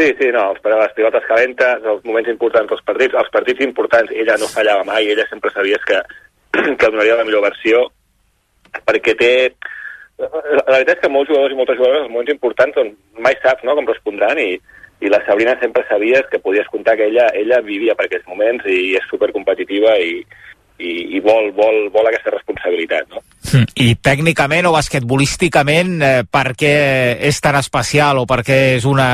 Sí, sí, no, els, les pilotes calentes, els moments importants dels partits, els partits importants, ella no fallava mai, ella sempre sabies que, que donaria la millor versió, perquè té... La veritat és que molts jugadors i moltes jugadores, els moments importants, doncs, mai saps no, com respondran i, i la Sabrina sempre sabies que podies comptar que ella, ella vivia per aquests moments i és supercompetitiva i, i, i vol, vol, vol aquesta responsabilitat, no? Hm. I tècnicament o basquetbolísticament, eh, per què és tan especial o per què és una,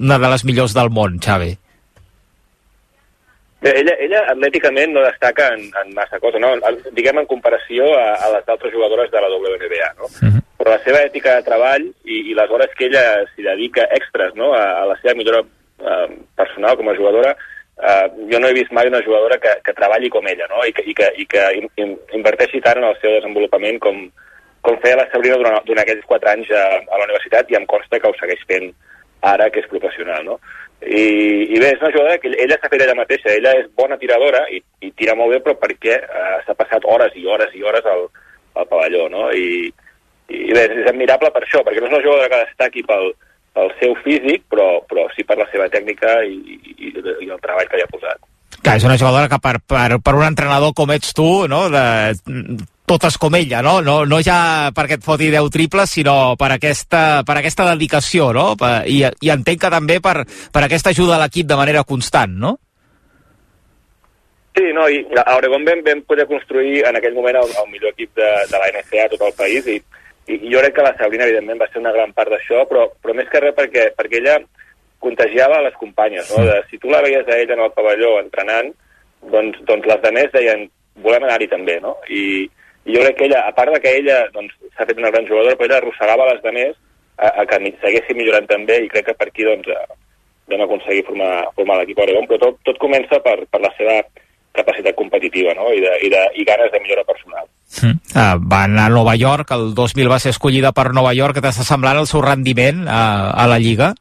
una de les millors del món, Xavi? Bé, ella, ella atlèticament no destaca en, en massa cosa, no? diguem en comparació a, a les altres jugadores de la WNBA, no? Uh -huh. Però la seva ètica de treball i, i les hores que ella s'hi dedica extras no? a, a la seva millora eh, personal com a jugadora, eh, jo no he vist mai una jugadora que, que treballi com ella, no? I que, i que, i que in, inverteixi tant en el seu desenvolupament com, com feia la Sabrina durant, durant aquells quatre anys a, a la universitat i em consta que ho segueix fent ara que és professional, no? I, i bé, és una jugadora que ella s'ha fet ella mateixa, ella és bona tiradora i, i tira molt bé, però perquè uh, s'ha passat hores i hores i hores al, al pavelló, no? I, i bé, és admirable per això, perquè no és una jugadora que destaqui pel, pel seu físic, però, però sí per la seva tècnica i, i, i el treball que hi ha posat. Que és una jugadora que per, per, per un entrenador com ets tu, no, de, totes com ella, no? No, no ja perquè et foti 10 triples, sinó per aquesta, per aquesta dedicació, no? I, I entenc que també per, per aquesta ajuda a l'equip de manera constant, no? Sí, no, i a Oregon vam, vam poder construir en aquell moment el, el millor equip de, de la NCA a tot el país i, i, i jo crec que la Sabrina, evidentment, va ser una gran part d'això, però, però més que res perquè, perquè ella contagiava les companyes, no? De, si tu la veies a ella en el pavelló entrenant, doncs, doncs les demés deien volem anar-hi també, no? I, i jo crec que ella, a part de que ella doncs, s'ha fet una gran jugadora, però ella arrossegava les demés a, a que seguessin millorant també i crec que per aquí doncs, vam aconseguir formar, formar l'equip Oregon, però tot, tot comença per, per la seva capacitat competitiva no? I, de, i, de, i ganes de millora personal. Mm. Uh, va anar a Nova York, el 2000 va ser escollida per Nova York, que t'està semblant el seu rendiment a, a la Lliga?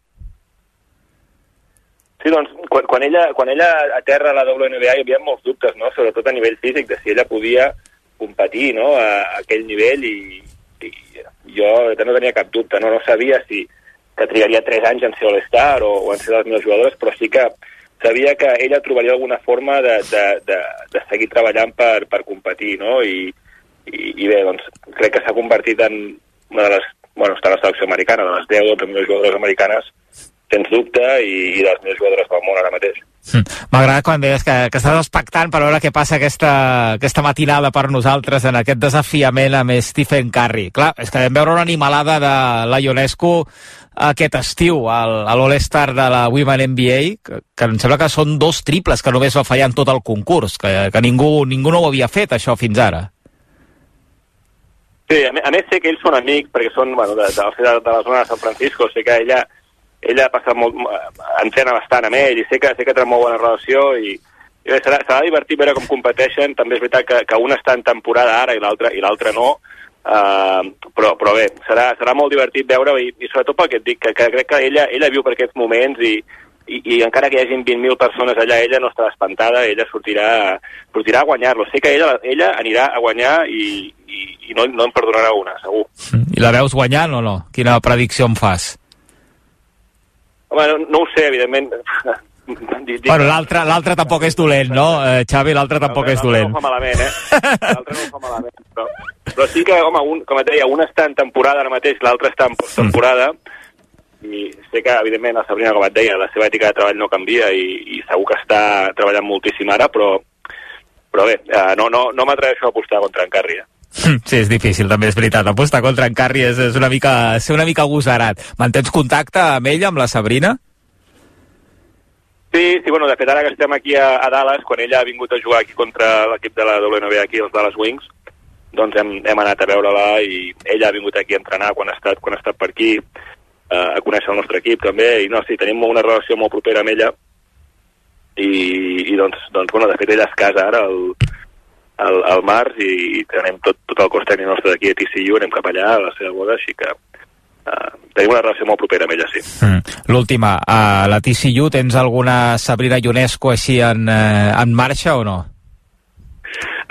Sí, doncs, quan, quan, ella, quan ella aterra a la WNBA hi havia molts dubtes, no? sobretot a nivell físic, de si ella podia competir no? a, a aquell nivell i, i jo no tenia cap dubte, no, no sabia si que trigaria 3 anys en ser All-Star o, o en ser les millors jugadores, però sí que sabia que ella trobaria alguna forma de, de, de, de seguir treballant per, per competir, no? I, i, i bé, doncs, crec que s'ha convertit en una de les... Bueno, està la selecció americana, de les 10 o 12 millors jugadores americanes, sens dubte, i, i de les millors jugadores del món ara mateix. Hm. M'agrada quan deies que, que estàs expectant per veure què passa aquesta, aquesta matinada per nosaltres en aquest desafiament amb Stephen Curry. Clar, és que vam veure una animalada de la Ionesco aquest estiu al, a l'All-Star de la Women NBA, que, que em sembla que són dos triples que només va fallar en tot el concurs, que, que ningú, ningú no ho havia fet, això, fins ara. Sí, a, a més sé que ells són amics, perquè són bueno, de, de, de, de la zona de San Francisco, sé que ella ella ha passat molt, entrena bastant amb ell i sé que, sé que té molt bona relació i, i bé, serà, serà divertit veure com competeixen. També és veritat que, que una està en temporada ara i l'altra i l'altra no, uh, però, però bé, serà, serà molt divertit veure i, i sobretot pel que et dic, que, que crec que ella, ella viu per aquests moments i, i, i encara que hi hagin 20.000 persones allà, ella no estarà espantada, ella sortirà, sortirà a guanyar-lo. Sé que ella, ella anirà a guanyar i, i, i no, no en perdonarà una, segur. I la veus guanyant o no? Quina predicció em fas? Home, no, no ho sé, evidentment. Bueno, l'altre l'altre tampoc és dolent, no, eh, Xavi? L'altre tampoc és dolent. No ho fa malament, eh? L'altre no ho fa malament. Però, però sí que, home, un, com et deia, un està en temporada ara mateix, l'altre està en temporada, i sé que, evidentment, la Sabrina, com et deia, la seva ètica de treball no canvia i, i segur que està treballant moltíssim ara, però, però bé, eh, no, no, no m'atreveixo a apostar contra en Carri, eh? Sí, és difícil, també és veritat. Apostar contra en Carri és, és una mica, ser una mica agosarat. Mantens contacte amb ella, amb la Sabrina? Sí, sí, bueno, de fet ara que estem aquí a, a Dallas, quan ella ha vingut a jugar aquí contra l'equip de la WNBA aquí, els Dallas Wings, doncs hem, hem anat a veure-la i ella ha vingut aquí a entrenar quan ha estat, quan ha estat per aquí, eh, a conèixer el nostre equip també, i no, sí, tenim una relació molt propera amb ella, i, i doncs, doncs, bueno, de fet ella es casa ara el, al, al març i, i tenim tot, tot el cos tècnic nostre d'aquí a TCU, anem cap allà a la seva boda, així que uh, tenim una relació molt propera amb ella, sí. Mm. L'última, a la TCU tens alguna Sabrina Ionesco així en, eh, en marxa o no?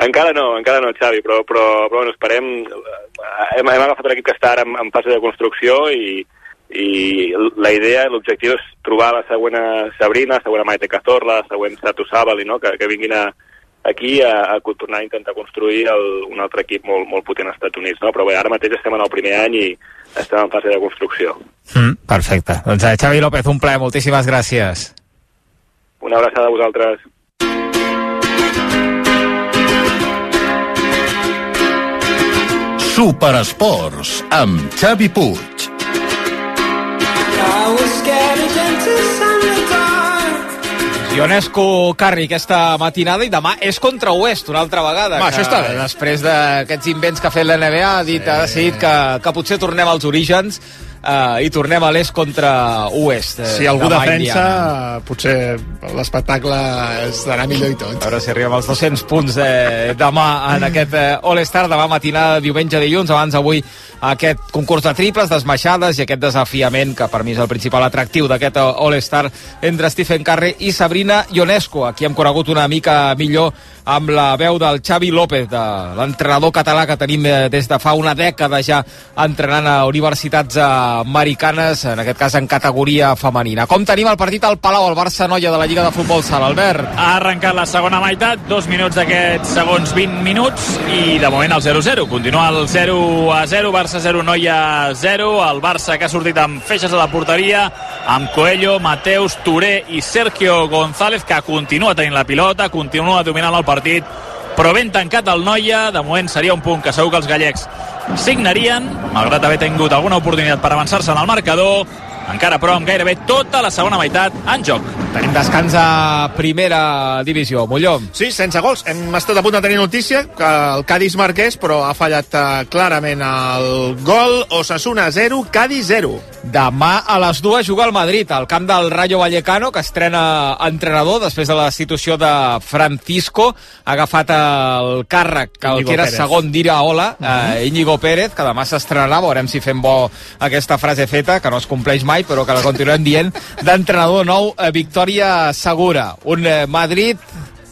Encara no, encara no, Xavi, però, però, però bueno, esperem... Hem, hem agafat l'equip que està ara en, en fase de construcció i, i la idea, l'objectiu és trobar la següent Sabrina, la següent Maite Cazorla, la següent Satu Sabali, no? que, que vinguin a, aquí a, a tornar a intentar construir el, un altre equip molt, molt potent als Estats Units. No? Però bé, ara mateix estem en el primer any i estem en fase de construcció. Mm, perfecte. Doncs eh, Xavi López, un plaer, moltíssimes gràcies. Una abraçada a vosaltres. Superesports amb Xavi Puig. Ionesco Carri aquesta matinada i demà és contra Oest una altra vegada. Va, això està bé. Després d'aquests invents que ha fet l'NBA ha dit, sí. ha decidit que, que potser tornem als orígens uh, i tornem a l'est contra Oest. Eh, si algú defensa, Indiana. potser l'espectacle estarà millor i tot. A veure si arribem als 200 punts eh, demà en aquest eh, All-Star, demà matinada, diumenge, dilluns, abans avui aquest concurs de triples, d'esmaixades i aquest desafiament que per mi és el principal atractiu d'aquest All-Star entre Stephen Curry i Sabrina Ionesco. Aquí hem conegut una mica millor amb la veu del Xavi López, de l'entrenador català que tenim eh, des de fa una dècada ja entrenant a universitats americanes, en aquest cas en categoria femenina. Com tenim el partit al Palau, el Barça-Noia de la Lliga de Futbol Sala, Albert? Ha arrencat la segona meitat, dos minuts d'aquests segons 20 minuts i de moment el 0-0. Continua el 0-0, Barça 0, Noia 0. El Barça que ha sortit amb feixes a la porteria, amb Coelho, Mateus, Touré i Sergio González, que continua tenint la pilota, continua dominant el partit partit però ben tancat el Noia, de moment seria un punt que segur que els gallecs signarien, malgrat haver tingut alguna oportunitat per avançar-se en el marcador, encara però amb gairebé tota la segona meitat en joc. Tenim descans a primera divisió. Molló. Sí, sense gols. Hem estat a punt de tenir notícia que el Cádiz marqués, però ha fallat uh, clarament el gol. Osasuna 0, Cádiz 0. Demà a les dues juga el Madrid, al camp del Rayo Vallecano, que estrena entrenador després de la institució de Francisco. Ha agafat el càrrec, que el que era Pérez. segon d'Iraola, uh -huh. eh, Íñigo Pérez, que demà s'estrenarà. Veurem si fem bo aquesta frase feta, que no es compleix mai, però que la continuem dient, d'entrenador nou, eh, victòria segura. Un eh, Madrid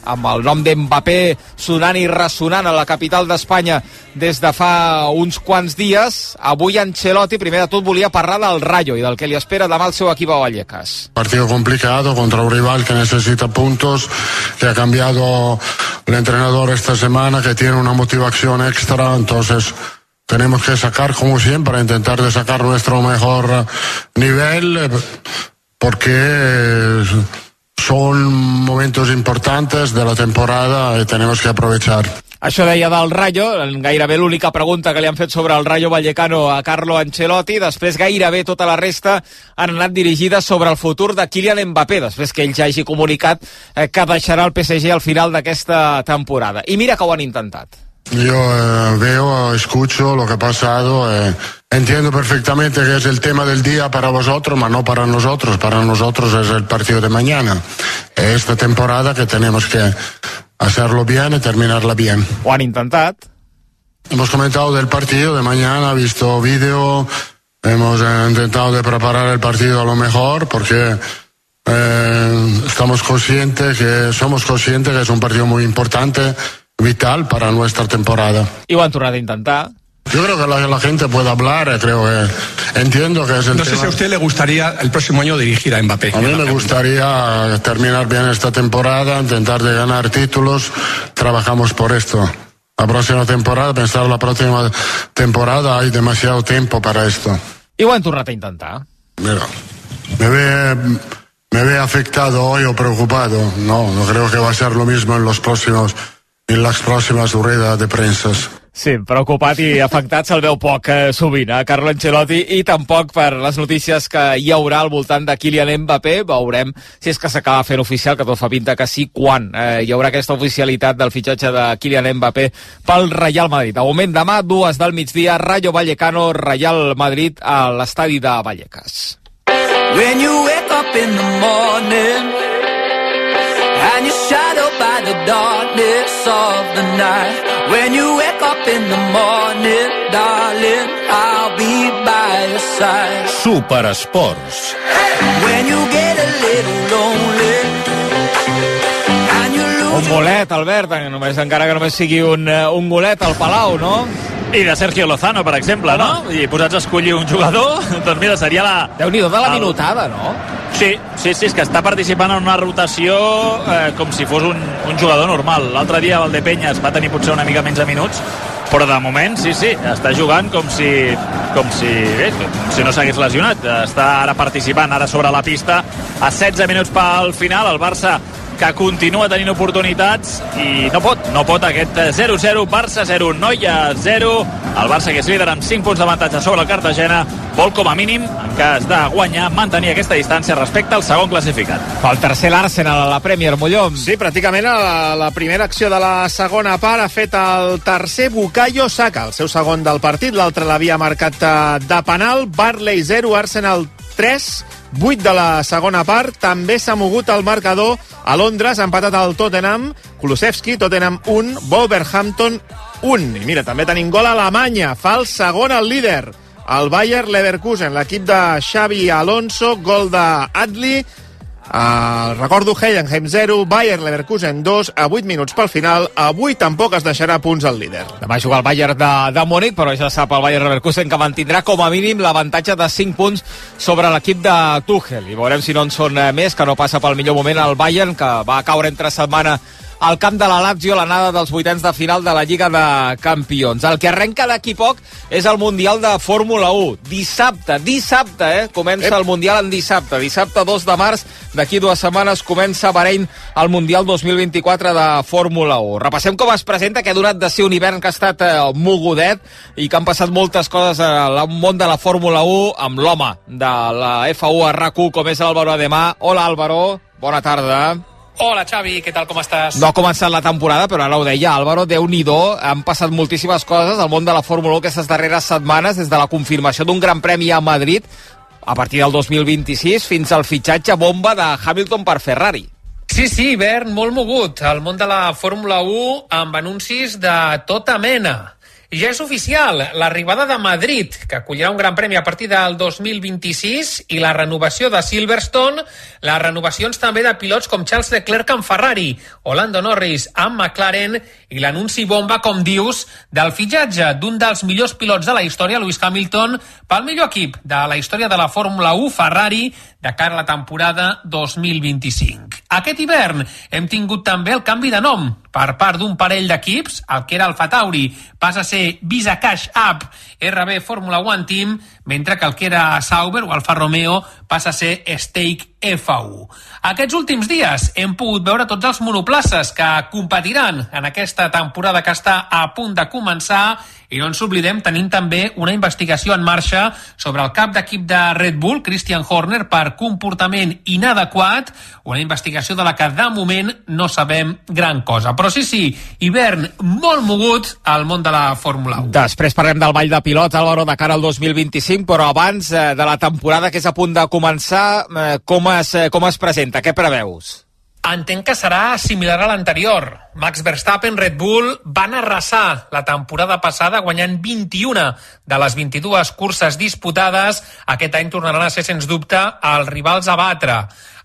amb el nom d'Mbappé sonant i ressonant a la capital d'Espanya des de fa uns quants dies. Avui Ancelotti, primer de tot, volia parlar del Rayo i del que li espera demà el seu equip a Vallecas. Partido complicado contra un rival que necesita puntos, que ha cambiado el entrenador esta semana, que tiene una motivación extra, entonces tenemos que sacar como siempre, intentar de sacar nuestro mejor nivel porque son momentos importantes de la temporada y tenemos que aprovechar. Això deia del Rayo, gairebé l'única pregunta que li han fet sobre el Rayo Vallecano a Carlo Ancelotti, després gairebé tota la resta han anat dirigides sobre el futur de Kylian Mbappé, després que ell ja hagi comunicat eh, que deixarà el PSG al final d'aquesta temporada. I mira que ho han intentat. Yo eh, veo, escucho lo que ha pasado, eh, entiendo perfectamente que es el tema del día para vosotros, pero no para nosotros. Para nosotros es el partido de mañana. Esta temporada que tenemos que hacerlo bien y terminarla bien. Ho han intentat. Hemos comentado del partido de mañana, visto vídeo, hemos eh, intentado de preparar el partido a lo mejor porque eh, estamos conscientes que somos conscientes que es un partido muy importante vital para nuestra temporada. I ho han tornat a intentar. Yo creo que la, la, gente puede hablar, eh, creo que entiendo que es el No sé tema. si a usted le gustaría el próximo año dirigir a Mbappé. A mí me gustaría terminar bien esta temporada, intentar de ganar títulos, trabajamos por esto. La próxima temporada, pensar la próxima temporada, hay demasiado tiempo para esto. I ho han tornat a intentar. Mira, me ve, me ve afectado hoy o preocupado. No, no creo que va a ser lo mismo en los próximos en les pròximes ruedas de premses. Sí, preocupat i afectat se'l veu poc eh, sovint a eh, Carlo Ancelotti i tampoc per les notícies que hi haurà al voltant de Kylian Mbappé. Veurem si és que s'acaba fent oficial, que tot fa pinta que sí, quan eh, hi haurà aquesta oficialitat del fitxatge de Kylian Mbappé pel Real Madrid. De moment, demà, dues del migdia, Rayo Vallecano, Real Madrid a l'estadi de Vallecas. When you wake up in the morning And you're shadowed by the darkness of the night. When you wake up in the morning, darling, I'll be by your side. Super Esports. When you get a little lonely. Un bolet, Albert, només, encara que només sigui un, eh, un golet al Palau, no? I de Sergio Lozano, per exemple, no? I posats a escollir un jugador, doncs mira, seria la... Déu-n'hi-do de la el... minutada, no? Sí, sí, sí, és que està participant en una rotació eh, com si fos un, un jugador normal. L'altre dia Valdepenyes va tenir potser una mica menys de minuts, però de moment sí, sí, està jugant com si, com si, bé, com si no s'hagués lesionat. Està ara participant, ara sobre la pista, a 16 minuts pel final, el Barça que continua tenint oportunitats i no pot, no pot aquest 0-0, Barça 0, Noia 0, el Barça que és líder amb 5 punts d'avantatge sobre el Cartagena vol com a mínim, en cas de guanyar, mantenir aquesta distància respecte al segon classificat. El tercer l'Arsenal a la Premier, Mollom. Sí, pràcticament a la primera acció de la segona part ha fet el tercer Bukayo Saka, el seu segon del partit, l'altre l'havia marcat eh, de penal, Barley 0, Arsenal 3, 8 de la segona part. També s'ha mogut el marcador a Londres, ha empatat el Tottenham, Kulusevski, Tottenham 1, Wolverhampton 1. I mira, també tenim gol a Alemanya, fa el segon el líder, el Bayer Leverkusen, l'equip de Xavi Alonso, gol d'Adli, Uh, recordo Heidenheim 0, Bayer Leverkusen 2, a 8 minuts pel final. Avui tampoc es deixarà punts al líder. Demà juga el Bayern de, de Múnich, però ja sap el Bayer Leverkusen que mantindrà com a mínim l'avantatge de 5 punts sobre l'equip de Tuchel. I veurem si no en són eh, més, que no passa pel millor moment el Bayern, que va caure entre setmana al camp de la Lazio l'anada dels vuitens de final de la Lliga de Campions. El que arrenca d'aquí poc és el Mundial de Fórmula 1. Dissabte, dissabte, eh? Comença Ep. el Mundial en dissabte. Dissabte 2 de març, d'aquí dues setmanes, comença a Bahrein el Mundial 2024 de Fórmula 1. Repassem com es presenta, que ha donat de ser un hivern que ha estat eh, mogudet i que han passat moltes coses al món de la Fórmula 1 amb l'home de la F1 a rac com és l'Àlvaro Ademà. Hola, Álvaro. Bona tarda. Hola, Xavi, què tal, com estàs? No ha començat la temporada, però ara ho deia Álvaro, déu nhi han passat moltíssimes coses al món de la Fórmula 1 aquestes darreres setmanes, des de la confirmació d'un gran premi a Madrid a partir del 2026 fins al fitxatge bomba de Hamilton per Ferrari. Sí, sí, hivern molt mogut al món de la Fórmula 1 amb anuncis de tota mena. Ja és oficial l'arribada de Madrid, que acollirà un gran premi a partir del 2026, i la renovació de Silverstone, les renovacions també de pilots com Charles Leclerc amb Ferrari, Orlando Norris amb McLaren, i l'anunci bomba, com dius, del fitxatge d'un dels millors pilots de la història, Lewis Hamilton, pel millor equip de la història de la Fórmula 1, Ferrari, de cara a la temporada 2025. Aquest hivern hem tingut també el canvi de nom per part d'un parell d'equips, el que era el Fatauri passa a ser Visa Cash App RB Fórmula 1 Team, mentre que el que era Sauber o Alfa Romeo passa a ser Stake F1. Aquests últims dies hem pogut veure tots els monoplaces que competiran en aquesta temporada que està a punt de començar i no ens oblidem, tenim també una investigació en marxa sobre el cap d'equip de Red Bull, Christian Horner, per comportament inadequat, una investigació de la que de moment no sabem gran cosa. Però sí, sí, hivern molt mogut al món de la Fórmula 1. Després parlem del ball de pilots, Álvaro, de cara al 2025, però abans eh, de la temporada que és a punt de començar, eh, com, es, eh, com es presenta? Què preveus? Entenc que serà similar a l'anterior. Max Verstappen, Red Bull, van arrasar la temporada passada guanyant 21 de les 22 curses disputades. Aquest any tornaran a ser, sens dubte, els rivals a batre.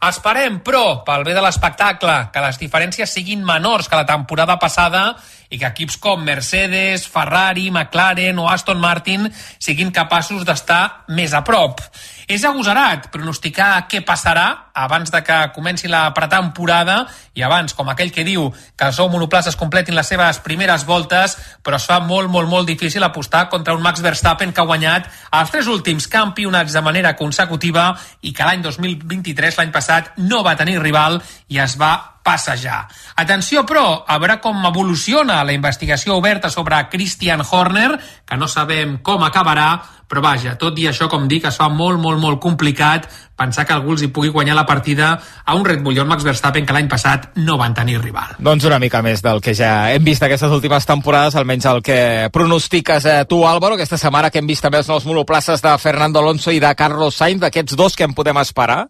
Esperem, però, pel bé de l'espectacle, que les diferències siguin menors que la temporada passada i que equips com Mercedes, Ferrari, McLaren o Aston Martin siguin capaços d'estar més a prop. És agosarat pronosticar què passarà abans de que comenci la pretemporada i abans, com aquell que diu que els nou monoplaces completin les seves primeres voltes, però es fa molt, molt, molt difícil apostar contra un Max Verstappen que ha guanyat els tres últims campionats de manera consecutiva i que l'any 2023, l'any passat, no va tenir rival i es va passejar. Atenció, però, a veure com evoluciona la investigació oberta sobre Christian Horner, que no sabem com acabarà, però vaja, tot i això, com dic, es fa molt, molt, molt complicat pensar que algú els hi pugui guanyar la partida a un Red Bull i un Max Verstappen que l'any passat no van tenir rival. Doncs una mica més del que ja hem vist aquestes últimes temporades, almenys el que pronostiques eh, tu, Álvaro, aquesta setmana que hem vist també els nous monoplaces de Fernando Alonso i de Carlos Sainz, d'aquests dos que en podem esperar?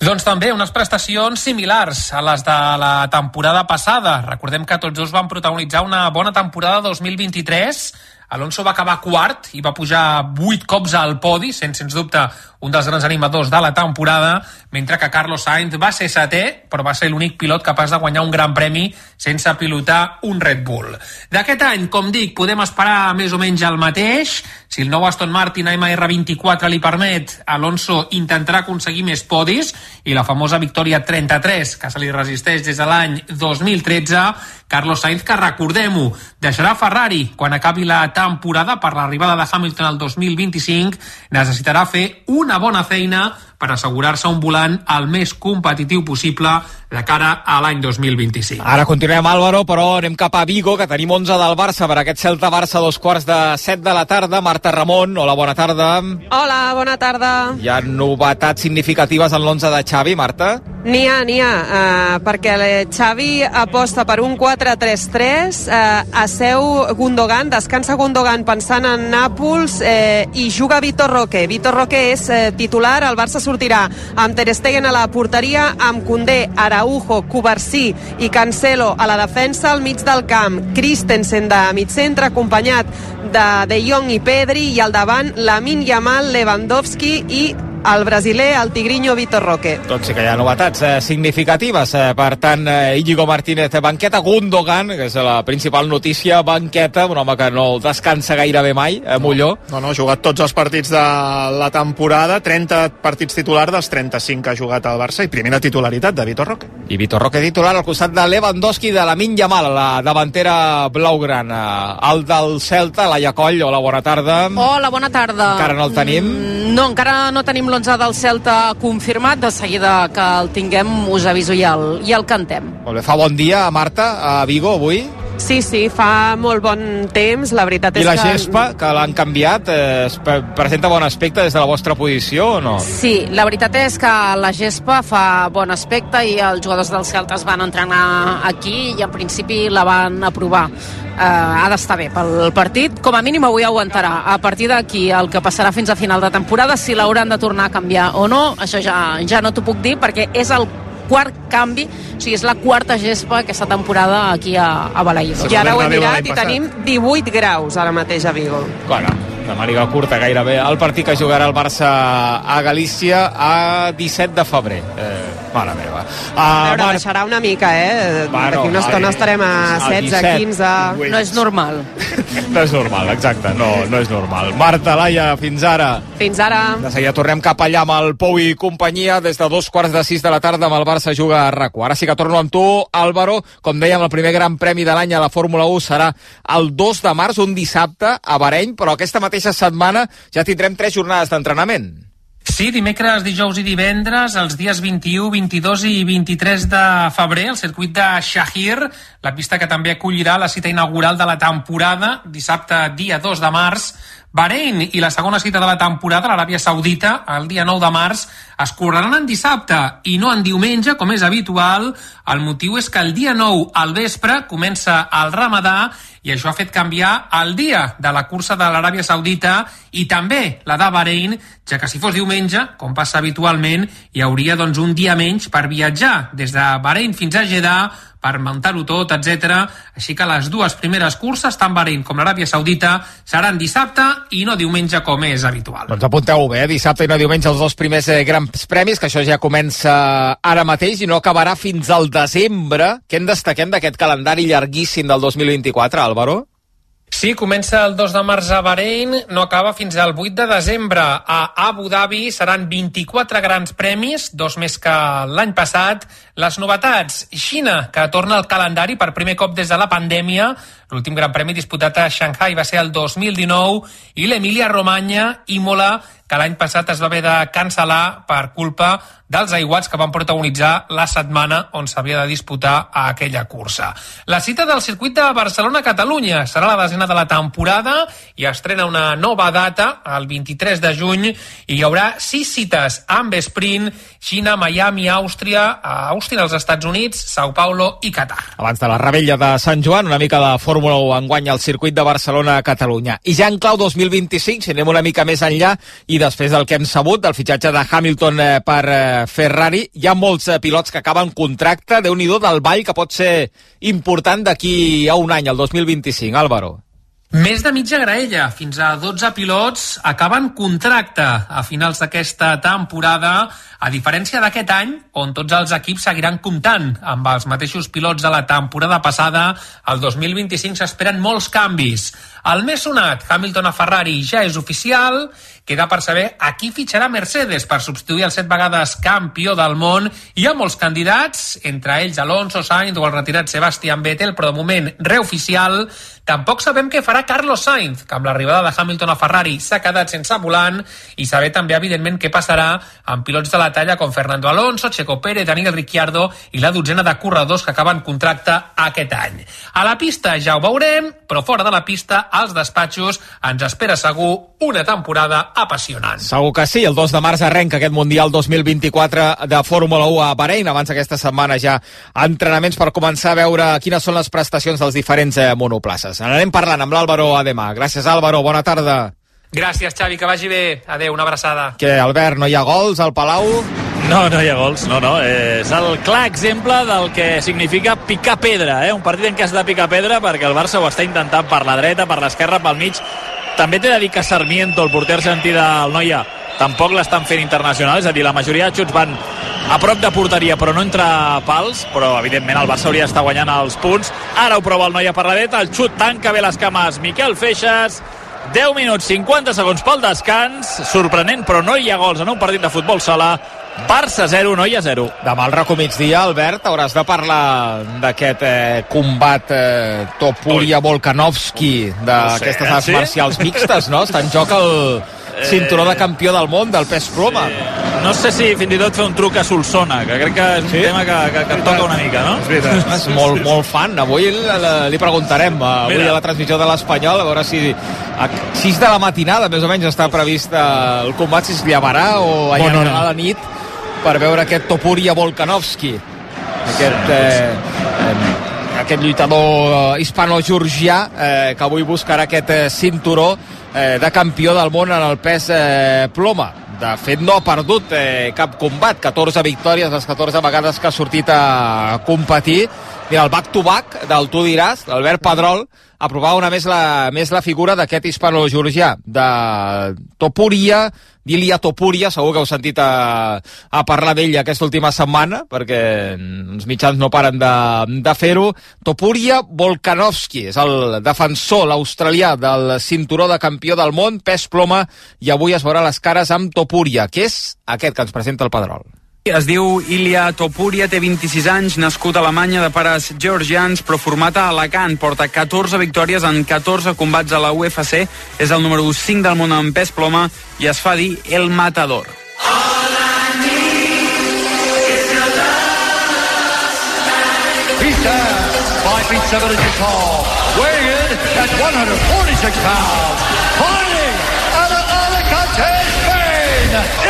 Doncs també unes prestacions similars a les de la temporada passada. Recordem que tots dos van protagonitzar una bona temporada 2023 Alonso va acabar quart i va pujar vuit cops al podi, sent, sens dubte, un dels grans animadors de la temporada, mentre que Carlos Sainz va ser setè, però va ser l'únic pilot capaç de guanyar un gran premi sense pilotar un Red Bull. D'aquest any, com dic, podem esperar més o menys el mateix. Si el nou Aston Martin AMR24 li permet, Alonso intentarà aconseguir més podis i la famosa victòria 33, que se li resisteix des de l'any 2013, Carlos Sainz, que recordem-ho, deixarà Ferrari quan acabi la temporada per l'arribada de Hamilton al 2025, necessitarà fer una bona feina per assegurar-se un volant el més competitiu possible de cara a l'any 2025. Ara continuem, Álvaro, però anem cap a Vigo, que tenim 11 del Barça per aquest Celta-Barça dos quarts de 7 de la tarda. Marta Ramon, hola, bona tarda. Hola, bona tarda. Hi ha novetats significatives en l'11 de Xavi, Marta? N'hi ha, n'hi ha, uh, perquè Xavi aposta per un 4-3-3, uh, seu Gundogan, descansa Gundogan pensant en Nàpols uh, i juga Vitor Roque. Vitor Roque és uh, titular, el Barça sortirà. Amb Ter Stegen a la porteria, amb Condé, Araujo, Covarsí i Cancelo a la defensa, al mig del camp, Christensen de mig centre, acompanyat de De Jong i Pedri, i al davant Lamin Yamal, Lewandowski i el brasiler, el tigrinho Vitor Roque. Doncs sí que hi ha novetats eh, significatives. Eh, per tant, eh, Íñigo Martínez banqueta, Gundogan, que és la principal notícia, banqueta, un home que no descansa gairebé mai, eh, Molló. No, no, ha jugat tots els partits de la temporada, 30 partits titular dels 35 que ha jugat al Barça i primera titularitat de Vitor Roque. I Vitor Roque titular al costat de Lewandowski de la Yamal, la davantera blaugrana. El del Celta, la Coll, hola, bona tarda. Hola, bona tarda. Encara no el tenim? Mm, no, encara no tenim l'11 del Celta confirmat. De seguida que el tinguem us aviso i el, i el cantem. Molt bé, fa bon dia, Marta, a Vigo avui? Sí, sí, fa molt bon temps, la veritat I és la que... gespa, que l'han canviat, eh, es pre- presenta bon aspecte des de la vostra posició o no? Sí, la veritat és que la gespa fa bon aspecte i els jugadors del Celta es van entrenar aquí i en principi la van aprovar. Uh, ha d'estar bé pel partit, com a mínim avui aguantarà. A partir d'aquí, el que passarà fins a final de temporada, si l'hauran de tornar a canviar o no, això ja, ja no t'ho puc dir, perquè és el quart canvi, o sigui, és la quarta gespa aquesta temporada aquí a, a Balaïdos. I ara ho he mirat i tenim 18 graus ara mateix a Vigo. Bueno, de màniga curta gairebé. El partit que jugarà el Barça a Galícia a 17 de febrer. Eh, mare meva. A Uh, veure, baixarà una mica, eh? Bueno, D'aquí una estona ai, estarem a a 16, 17. 15... No és normal. no és normal, exacte, no, no és normal. Marta, Laia, fins ara. Fins ara. De seguida tornem cap allà amb el Pou i companyia. Des de dos quarts de sis de la tarda amb el Barça juga a rac Ara sí que torno amb tu, Álvaro. Com dèiem, el primer gran premi de l'any a la Fórmula 1 serà el 2 de març, un dissabte, a Bahrein, però aquesta mateixa setmana ja tindrem tres jornades d'entrenament. Sí, dimecres, dijous i divendres, els dies 21, 22 i 23 de febrer, el circuit de Shahir, la pista que també acollirà la cita inaugural de la temporada, dissabte, dia 2 de març, Bahrein i la segona cita de la temporada, l'Aràbia Saudita, el dia 9 de març, es correran en dissabte i no en diumenge, com és habitual. El motiu és que el dia 9 al vespre comença el ramadà i això ha fet canviar el dia de la cursa de l'Aràbia Saudita i també la de Bahrein, ja que si fos diumenge, com passa habitualment, hi hauria doncs, un dia menys per viatjar des de Bahrein fins a Jeddah per muntar-ho tot, etc. Així que les dues primeres curses, tant Bahrein com l'Aràbia Saudita, seran dissabte i no diumenge com és habitual. Doncs apunteu-ho bé, eh? dissabte i no diumenge els dos primers eh, grans premis, que això ja comença ara mateix i no acabarà fins al desembre. Què en destaquem d'aquest calendari llarguíssim del 2024, Álvaro? Sí, comença el 2 de març a Bahrein, no acaba fins al 8 de desembre. A Abu Dhabi seran 24 grans premis, dos més que l'any passat. Les novetats, Xina, que torna al calendari per primer cop des de la pandèmia. L'últim gran premi disputat a Shanghai va ser el 2019 i l'Emília-Romanya, Imola, que l'any passat es va haver de cancel·lar per culpa dels aiguats que van protagonitzar la setmana on s'havia de disputar a aquella cursa. La cita del circuit de Barcelona-Catalunya serà la desena de la temporada i estrena una nova data, el 23 de juny, i hi haurà sis cites amb sprint, Xina, Miami, Àustria, a Austin, als Estats Units, Sao Paulo i Qatar. Abans de la rebella de Sant Joan, una mica de Fórmula 1 enguany al circuit de Barcelona a Catalunya. I ja en clau 2025, si anem una mica més enllà, i després del que hem sabut, del fitxatge de Hamilton eh, per eh, Ferrari, hi ha molts eh, pilots que acaben contracte, déu nhi del ball que pot ser important d'aquí a un any, el 2025, Álvaro. Més de mitja graella, fins a 12 pilots acaben contracte a finals d'aquesta temporada, a diferència d'aquest any, on tots els equips seguiran comptant amb els mateixos pilots de la temporada passada, el 2025 s'esperen molts canvis. El més sonat, Hamilton a Ferrari, ja és oficial, queda per saber a qui fitxarà Mercedes per substituir el set vegades campió del món. Hi ha molts candidats, entre ells Alonso, Sainz o el retirat Sebastian Vettel, però de moment reoficial. Tampoc sabem què farà Carlos Sainz, que amb l'arribada de Hamilton a Ferrari s'ha quedat sense volant, i saber també, evidentment, què passarà amb pilots de la talla com Fernando Alonso, Checo Pérez, Daniel Ricciardo i la dotzena de corredors que acaben contracte aquest any. A la pista ja ho veurem, però fora de la pista, als despatxos, ens espera segur una temporada apassionant. Segur que sí, el 2 de març arrenca aquest Mundial 2024 de Fórmula 1 a Bahrein. Abans aquesta setmana ja entrenaments per començar a veure quines són les prestacions dels diferents eh, monoplaces. Anarem parlant amb l'Àlvaro Ademà. Gràcies, Àlvaro. Bona tarda. Gràcies, Xavi, que vagi bé. Adeu, una abraçada. Que, Albert, no hi ha gols al Palau? No, no hi ha gols, no, no. És el clar exemple del que significa picar pedra, eh? Un partit en què has de picar pedra perquè el Barça ho està intentant per la dreta, per l'esquerra, pel mig. També t'he de dir que Sarmiento, el porter argentí del Noia, tampoc l'estan fent internacional, és a dir, la majoria de xuts van a prop de porteria, però no entra pals, però evidentment el Barça hauria d'estar guanyant els punts. Ara ho prova el Noia per la dreta, el xut tanca bé les cames Miquel Feixes, 10 minuts 50 segons pel descans sorprenent però no hi ha gols en un partit de futbol sala Barça 0, Noia 0 Demà al racó migdia, Albert, hauràs de parlar d'aquest eh, combat eh, Topuria-Volkanovski d'aquestes no sé, arts sí? marcials mixtes, no? Està en joc el cinturó de campió del món del pes ploma. no sé si fins i tot fer un truc a Solsona que crec que és un Sí? tema que, que, que em toca una mica no? És molt, molt fan. Avui li, preguntarem, eh, avui Mira. a la transmissió de l'Espanyol, a veure si a 6 de la matinada, més o menys, està previst eh, el combat, si es llevarà o Bona allargarà hora. la nit per veure aquest Topuria Volkanovski. Aquest, eh, eh, aquest lluitador eh, hispano-georgià eh, que avui buscarà aquest eh, cinturó eh, de campió del món en el pes eh, ploma. De fet, no ha perdut eh, cap combat. 14 victòries, les 14 vegades que ha sortit a competir. Mira, el back-to-back del Tu diràs, l'Albert Pedrol, aprovava una més la, més la figura d'aquest hispano-georgià, de Topuria, d'Ilia Topuria, segur que heu sentit a, a parlar d'ell aquesta última setmana, perquè els mitjans no paren de, de fer-ho. Topuria Volkanovski és el defensor, l'australià del cinturó de campió del món, pes ploma, i avui es veurà les cares amb Topuria, que és aquest que ens presenta el Pedrol. Es diu Ilya Topuria, té 26 anys, nascut a Alemanya de pares georgians, però format a Alacant. Porta 14 victòries en 14 combats a la UFC, és el número 5 del món en pes ploma i es fa dir El Matador. Down, 5 feet 7 inches tall, weighing in at 146 pounds, fighting out of Alicante, Spain,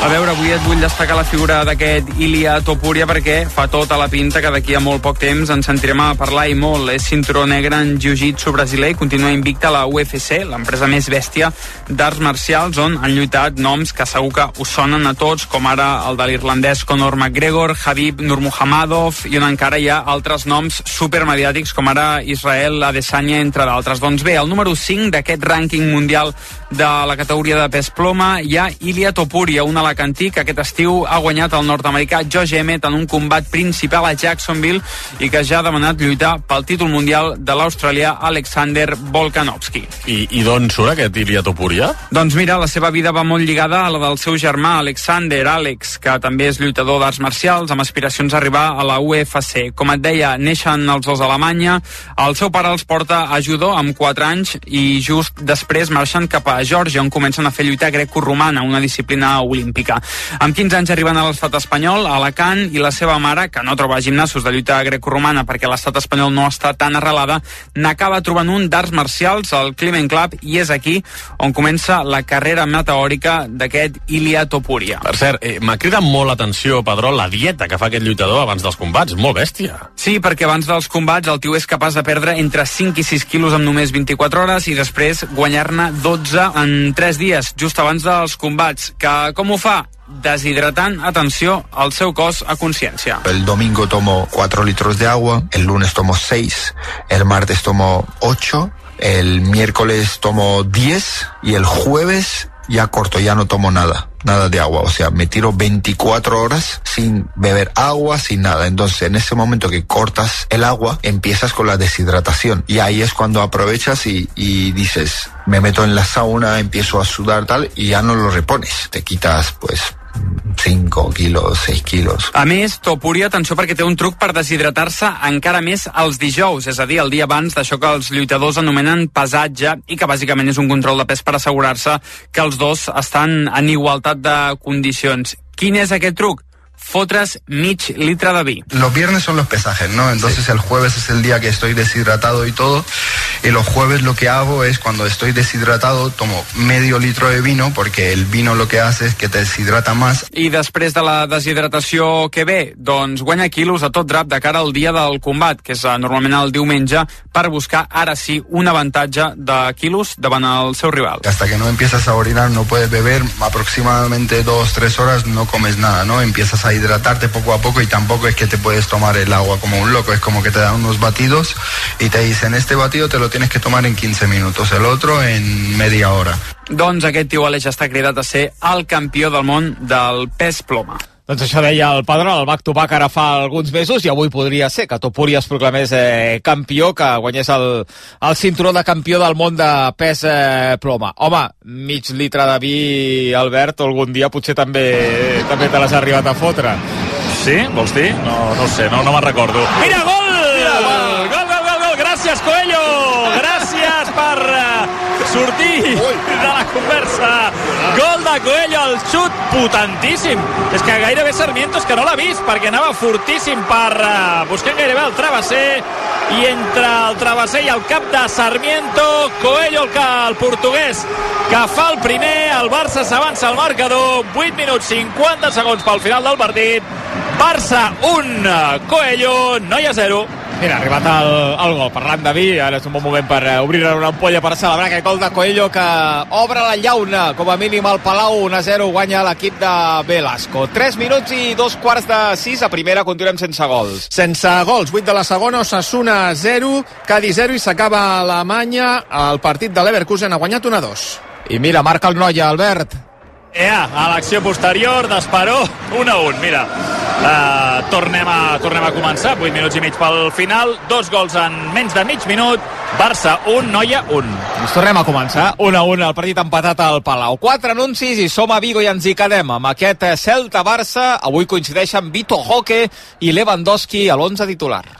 A veure, avui et vull destacar la figura d'aquest Ilya Topuria perquè fa tota la pinta que d'aquí a molt poc temps ens sentirem a parlar i molt. És cinturó negre en jiu-jitsu brasiler i continua invicta a la UFC, l'empresa més bèstia d'arts marcials, on han lluitat noms que segur que us sonen a tots, com ara el de l'irlandès Conor McGregor, Habib Nurmagomedov, i on encara hi ha altres noms supermediàtics, com ara Israel Adesanya, entre d'altres. Doncs bé, el número 5 d'aquest rànquing mundial de la categoria de pes ploma hi ha Ilya Topuria, un alacantí que aquest estiu ha guanyat el nord-americà Josh Emmett en un combat principal a Jacksonville i que ja ha demanat lluitar pel títol mundial de l'australià Alexander Volkanovski. I, i d'on surt aquest Ilya Topuria? Doncs mira, la seva vida va molt lligada a la del seu germà, Alexander Alex, que també és lluitador d'arts marcials, amb aspiracions a arribar a la UFC. Com et deia, neixen els dos a Alemanya, el seu pare els porta a judo amb 4 anys i just després marxen cap a Georgia, on comencen a fer lluita greco-romana, una disciplina olímpica. Amb 15 anys arriben a l'estat espanyol, a Alacant, i la seva mare, que no troba gimnasos de lluita greco-romana perquè l'estat espanyol no està tan arrelada, n'acaba trobant un d'arts marcials, el Climent Club, i és aquí on comença la carrera meteòrica d'aquest Ilya Topuria. Per cert, eh, m'ha cridat molt l'atenció, Pedrol, la dieta que fa aquest lluitador abans dels combats. Molt bèstia. Sí, perquè abans dels combats el tio és capaç de perdre entre 5 i 6 quilos en només 24 hores i després guanyar-ne 12 en 3 dies, just abans dels combats. Que com ho fa? Deshidratant, atenció, el seu cos a consciència. El domingo tomo 4 litros de agua, el lunes tomo 6, el martes tomo 8, el miércoles tomo 10 y el jueves ya corto, ya no tomo nada, nada de agua. O sea, me tiro 24 horas sin beber agua, sin nada. Entonces, en ese momento que cortas el agua, empiezas con la deshidratación. Y ahí es cuando aprovechas y, y dices, me meto en la sauna, empiezo a sudar tal, y ya no lo repones. Te quitas, pues, 5 quilos, 6 quilos. A més, Topuri, atenció perquè té un truc per deshidratar-se encara més els dijous, és a dir, el dia abans d'això que els lluitadors anomenen pesatge i que bàsicament és un control de pes per assegurar-se que els dos estan en igualtat de condicions. Quin és aquest truc? Fotre's mig litre de vi. Los viernes son los pesajes, ¿no? Entonces el jueves es el día que estoy deshidratado y todo. Y los jueves lo que hago es cuando estoy deshidratado tomo medio litro de vino porque el vino lo que hace es que te deshidrata más. I després de la deshidratació que ve, doncs guanya quilos a tot drap de cara al dia del combat, que és eh, normalment el diumenge, per buscar ara sí un avantatge de quilos davant el seu rival. Hasta que no empiezas a orinar no puedes beber aproximadamente dos, tres horas no comes nada, ¿no? Empiezas a hidratarte poco a poco y tampoco es que te puedes tomar el agua como un loco, es como que te dan unos batidos y te dicen este batido te lo tienes que tomar en 15 minutos, el otro en media hora. Doncs aquest tio Aleix està cridat a ser el campió del món del pes ploma. Doncs això deia el Pedrol, el back to back ara fa alguns mesos i avui podria ser que Topuri es proclamés eh, campió, que guanyés el, el cinturó de campió del món de pes eh, ploma. Home, mig litre de vi, Albert, algun dia potser també també te l'has arribat a fotre. Sí? Vols dir? No, no sé, no, no me'n recordo. Mira, gol! Mira, gol, gol, gol, gol, gol! Gràcies, Coelho! Gràcies per sortir de la conversa. Gol de Coelho, el xut potentíssim. És que gairebé Sarmiento és que no l'ha vist, perquè anava fortíssim per uh, buscar gairebé el travesser i entre el travesser i el cap de Sarmiento, Coelho, el, que, el portuguès, que fa el primer, el Barça s'avança al marcador, 8 minuts 50 segons pel final del partit, Barça 1, Coelho, Noia 0. Mira, ha arribat el, el gol. Parlant de vi, ara és un bon moment per eh, obrir una ampolla per celebrar aquest gol de Coelho que obre la llauna, com a mínim al Palau, 1-0 guanya l'equip de Velasco. 3 minuts i dos quarts de 6, a primera continuem sense gols. Sense gols, 8 de la segona, Osasuna 0, Cádiz 0 i s'acaba Alemanya. El partit de l'Everkusen ha guanyat 1-2. I mira, marca el Noia, Albert. Ea, a l'acció posterior d'Esperó, 1 a 1, mira. Uh, tornem, a, tornem a començar, 8 minuts i mig pel final, dos gols en menys de mig minut, Barça 1, Noia 1. Ens tornem a començar, 1 a 1, el partit empatat al Palau. Quatre anuncis i som a Vigo i ens hi quedem amb aquest Celta-Barça. Avui coincideixen Vito Roque i Lewandowski a l'11 titular.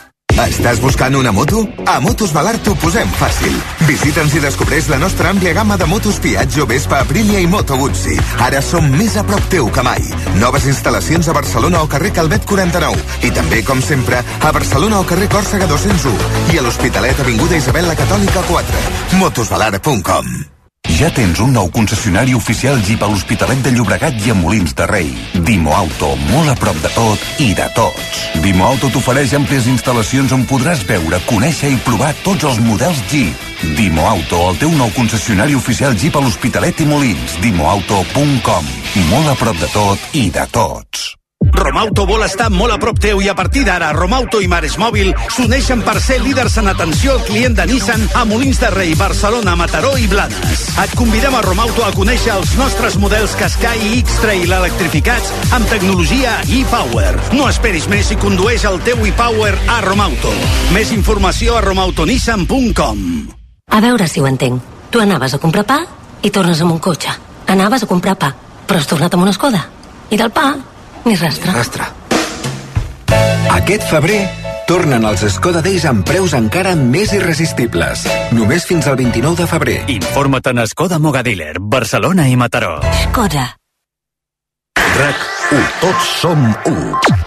Estàs buscant una moto? A Motos Valar t'ho posem fàcil. Visita'ns i descobreix la nostra àmplia gamma de motos Piaggio, Vespa, Aprilia i Moto Guzzi. Ara som més a prop teu que mai. Noves instal·lacions a Barcelona o carrer Calvet 49. I també, com sempre, a Barcelona o carrer Còrsega 201. I a l'Hospitalet Avinguda Isabel la Catòlica 4. Motosvalar.com ja tens un nou concessionari oficial Jeep a l'Hospitalet de Llobregat i a Molins de Rei. Dimo Auto, molt a prop de tot i de tots. Dimo Auto t'ofereix àmplies instal·lacions on podràs veure, conèixer i provar tots els models Jeep. Dimo Auto, el teu nou concessionari oficial Jeep a l'Hospitalet i Molins. Dimoauto.com. Molt a prop de tot i de tots. Romauto vol estar molt a prop teu i a partir d'ara Romauto i Mares Mòbil s'uneixen per ser líders en atenció al client de Nissan a Molins de Rei, Barcelona, Mataró i Blanes. Et convidem a Romauto a conèixer els nostres models Qashqai i X-Trail electrificats amb tecnologia e-Power. No esperis més i condueix el teu e-Power a Romauto. Més informació a romautonissan.com A veure si ho entenc. Tu anaves a comprar pa i tornes amb un cotxe. Anaves a comprar pa, però has tornat amb una escoda. I del pa, ni rastre. Rastre. Aquest febrer tornen els Skoda Days amb preus encara més irresistibles. Només fins al 29 de febrer. Informa't en Skoda Mogadiller, Barcelona i Mataró. Skoda. RAC 1. Tots som 1.